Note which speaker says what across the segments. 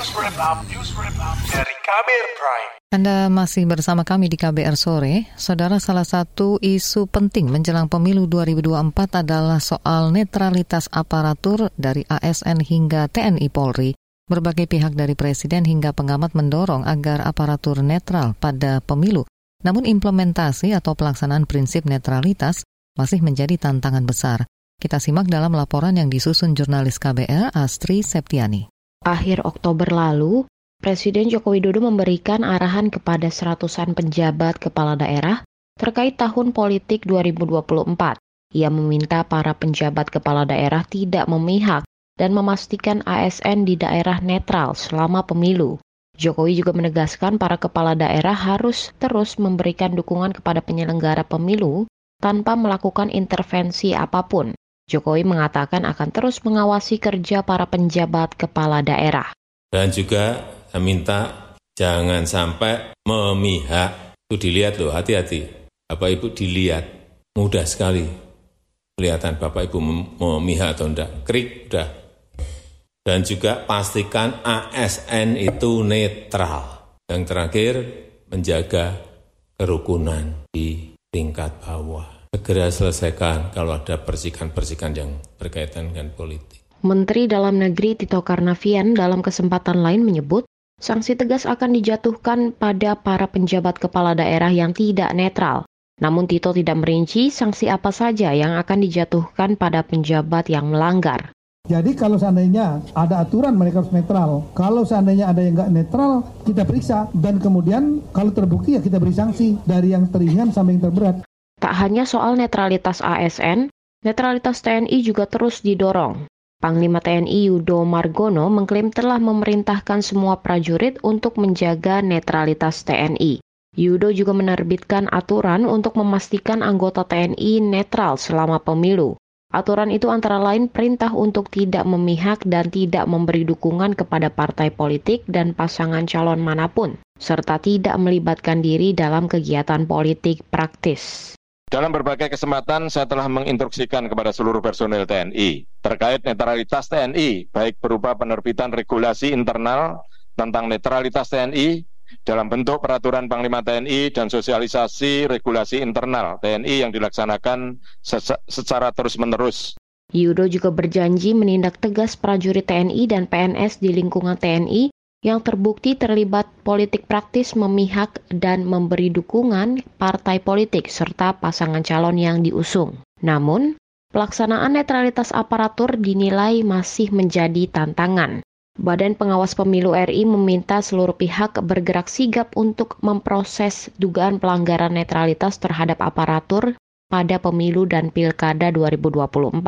Speaker 1: Dari Kabir Prime.
Speaker 2: Anda masih bersama kami di KBR Sore. Saudara, salah satu isu penting menjelang pemilu 2024 adalah soal netralitas aparatur dari ASN hingga TNI Polri. Berbagai pihak dari Presiden hingga pengamat mendorong agar aparatur netral pada pemilu. Namun implementasi atau pelaksanaan prinsip netralitas masih menjadi tantangan besar. Kita simak dalam laporan yang disusun jurnalis KBR Astri Septiani.
Speaker 3: Akhir Oktober lalu, Presiden Joko Widodo memberikan arahan kepada seratusan penjabat kepala daerah terkait tahun politik 2024. Ia meminta para penjabat kepala daerah tidak memihak dan memastikan ASN di daerah netral selama pemilu. Jokowi juga menegaskan para kepala daerah harus terus memberikan dukungan kepada penyelenggara pemilu tanpa melakukan intervensi apa pun. Jokowi mengatakan akan terus mengawasi kerja para penjabat kepala daerah.
Speaker 4: Dan juga saya minta jangan sampai memihak. Itu dilihat loh, hati-hati. Bapak Ibu dilihat, mudah sekali. Kelihatan Bapak Ibu memihak atau enggak. Krik, udah. Dan juga pastikan ASN itu netral. Yang terakhir, menjaga kerukunan di tingkat bawah. Segera selesaikan kalau ada persikan-persikan yang berkaitan dengan politik.
Speaker 3: Menteri Dalam Negeri Tito Karnavian dalam kesempatan lain menyebut sanksi tegas akan dijatuhkan pada para penjabat kepala daerah yang tidak netral. Namun Tito tidak merinci sanksi apa saja yang akan dijatuhkan pada penjabat yang melanggar.
Speaker 5: Jadi kalau seandainya ada aturan mereka harus netral. Kalau seandainya ada yang nggak netral, kita periksa. Dan kemudian kalau terbukti ya kita beri sanksi dari yang teringan sampai yang terberat.
Speaker 3: Tak hanya soal netralitas ASN, netralitas TNI juga terus didorong. Panglima TNI Yudo Margono mengklaim telah memerintahkan semua prajurit untuk menjaga netralitas TNI. Yudo juga menerbitkan aturan untuk memastikan anggota TNI netral selama pemilu. Aturan itu antara lain perintah untuk tidak memihak dan tidak memberi dukungan kepada partai politik dan pasangan calon mana pun, serta tidak melibatkan diri dalam kegiatan politik praktis.
Speaker 6: Dalam berbagai kesempatan saya telah menginstruksikan kepada seluruh personel TNI terkait netralitas TNI, baik berupa penerbitan regulasi internal tentang netralitas TNI dalam bentuk peraturan Panglima TNI dan sosialisasi regulasi internal TNI yang dilaksanakan secara terus-menerus.
Speaker 3: Yudo juga berjanji menindak tegas prajurit TNI dan PNS di lingkungan TNI yang terbukti terlibat politik praktis memihak dan memberi dukungan partai politik serta pasangan calon yang diusung. Namun, pelaksanaan netralitas aparatur dinilai masih menjadi tantangan. Badan Pengawas Pemilu RI meminta seluruh pihak bergerak sigap untuk memproses dugaan pelanggaran netralitas terhadap aparatur pada pemilu dan pilkada 2024.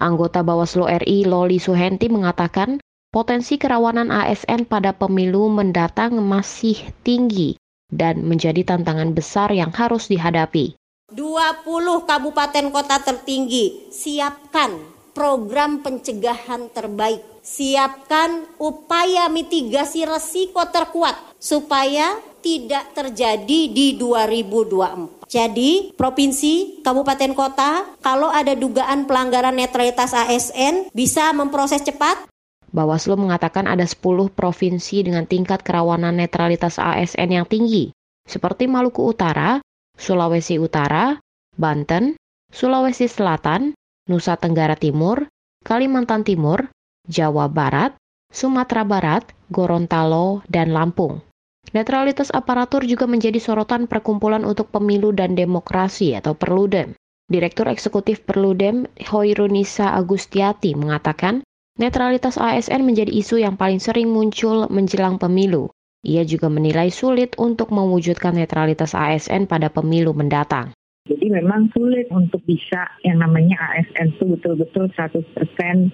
Speaker 3: Anggota Bawaslu RI Loli Suhenti mengatakan potensi kerawanan ASN pada pemilu mendatang masih tinggi dan menjadi tantangan besar yang harus dihadapi.
Speaker 7: 20 kabupaten kota tertinggi, siapkan program pencegahan terbaik. Siapkan upaya mitigasi resiko terkuat supaya tidak terjadi di 2024. Jadi, provinsi, kabupaten kota, kalau ada dugaan pelanggaran netralitas ASN bisa memproses cepat
Speaker 3: Bawaslu mengatakan ada 10 provinsi dengan tingkat kerawanan netralitas ASN yang tinggi, seperti Maluku Utara, Sulawesi Utara, Banten, Sulawesi Selatan, Nusa Tenggara Timur, Kalimantan Timur, Jawa Barat, Sumatera Barat, Gorontalo, dan Lampung. Netralitas aparatur juga menjadi sorotan Perkumpulan untuk Pemilu dan Demokrasi atau Perludem. Direktur Eksekutif Perludem, Hoirunisa Agustiati, mengatakan Netralitas ASN menjadi isu yang paling sering muncul menjelang pemilu. Ia juga menilai sulit untuk mewujudkan netralitas ASN pada pemilu mendatang.
Speaker 8: Jadi memang sulit untuk bisa yang namanya ASN itu betul-betul 100%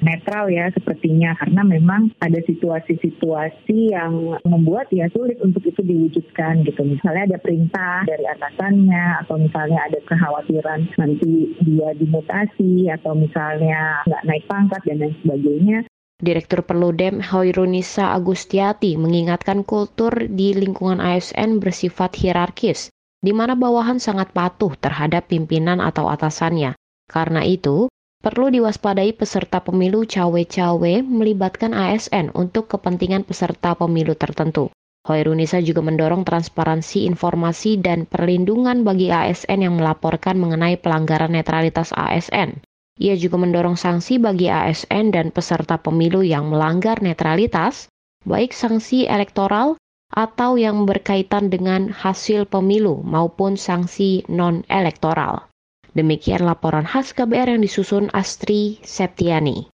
Speaker 8: netral ya sepertinya karena memang ada situasi-situasi yang membuat ya sulit untuk itu diwujudkan gitu. Misalnya ada perintah dari atasannya atau misalnya ada kekhawatiran nanti dia dimutasi atau misalnya nggak naik pangkat dan lain sebagainya.
Speaker 3: Direktur Perludem Hoirunisa Agustiati mengingatkan kultur di lingkungan ASN bersifat hierarkis di mana bawahan sangat patuh terhadap pimpinan atau atasannya. Karena itu, Perlu diwaspadai peserta pemilu cawe-cawe melibatkan ASN untuk kepentingan peserta pemilu tertentu. Hoirunisa juga mendorong transparansi informasi dan perlindungan bagi ASN yang melaporkan mengenai pelanggaran netralitas ASN. Ia juga mendorong sanksi bagi ASN dan peserta pemilu yang melanggar netralitas, baik sanksi elektoral atau yang berkaitan dengan hasil pemilu maupun sanksi non-elektoral. Demikian laporan khas KBR yang disusun Astri Septiani.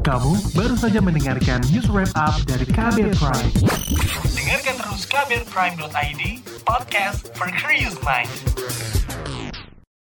Speaker 1: Kamu baru saja mendengarkan news wrap up dari KBR Prime. Dengarkan terus kbrprime.id, podcast for curious mind.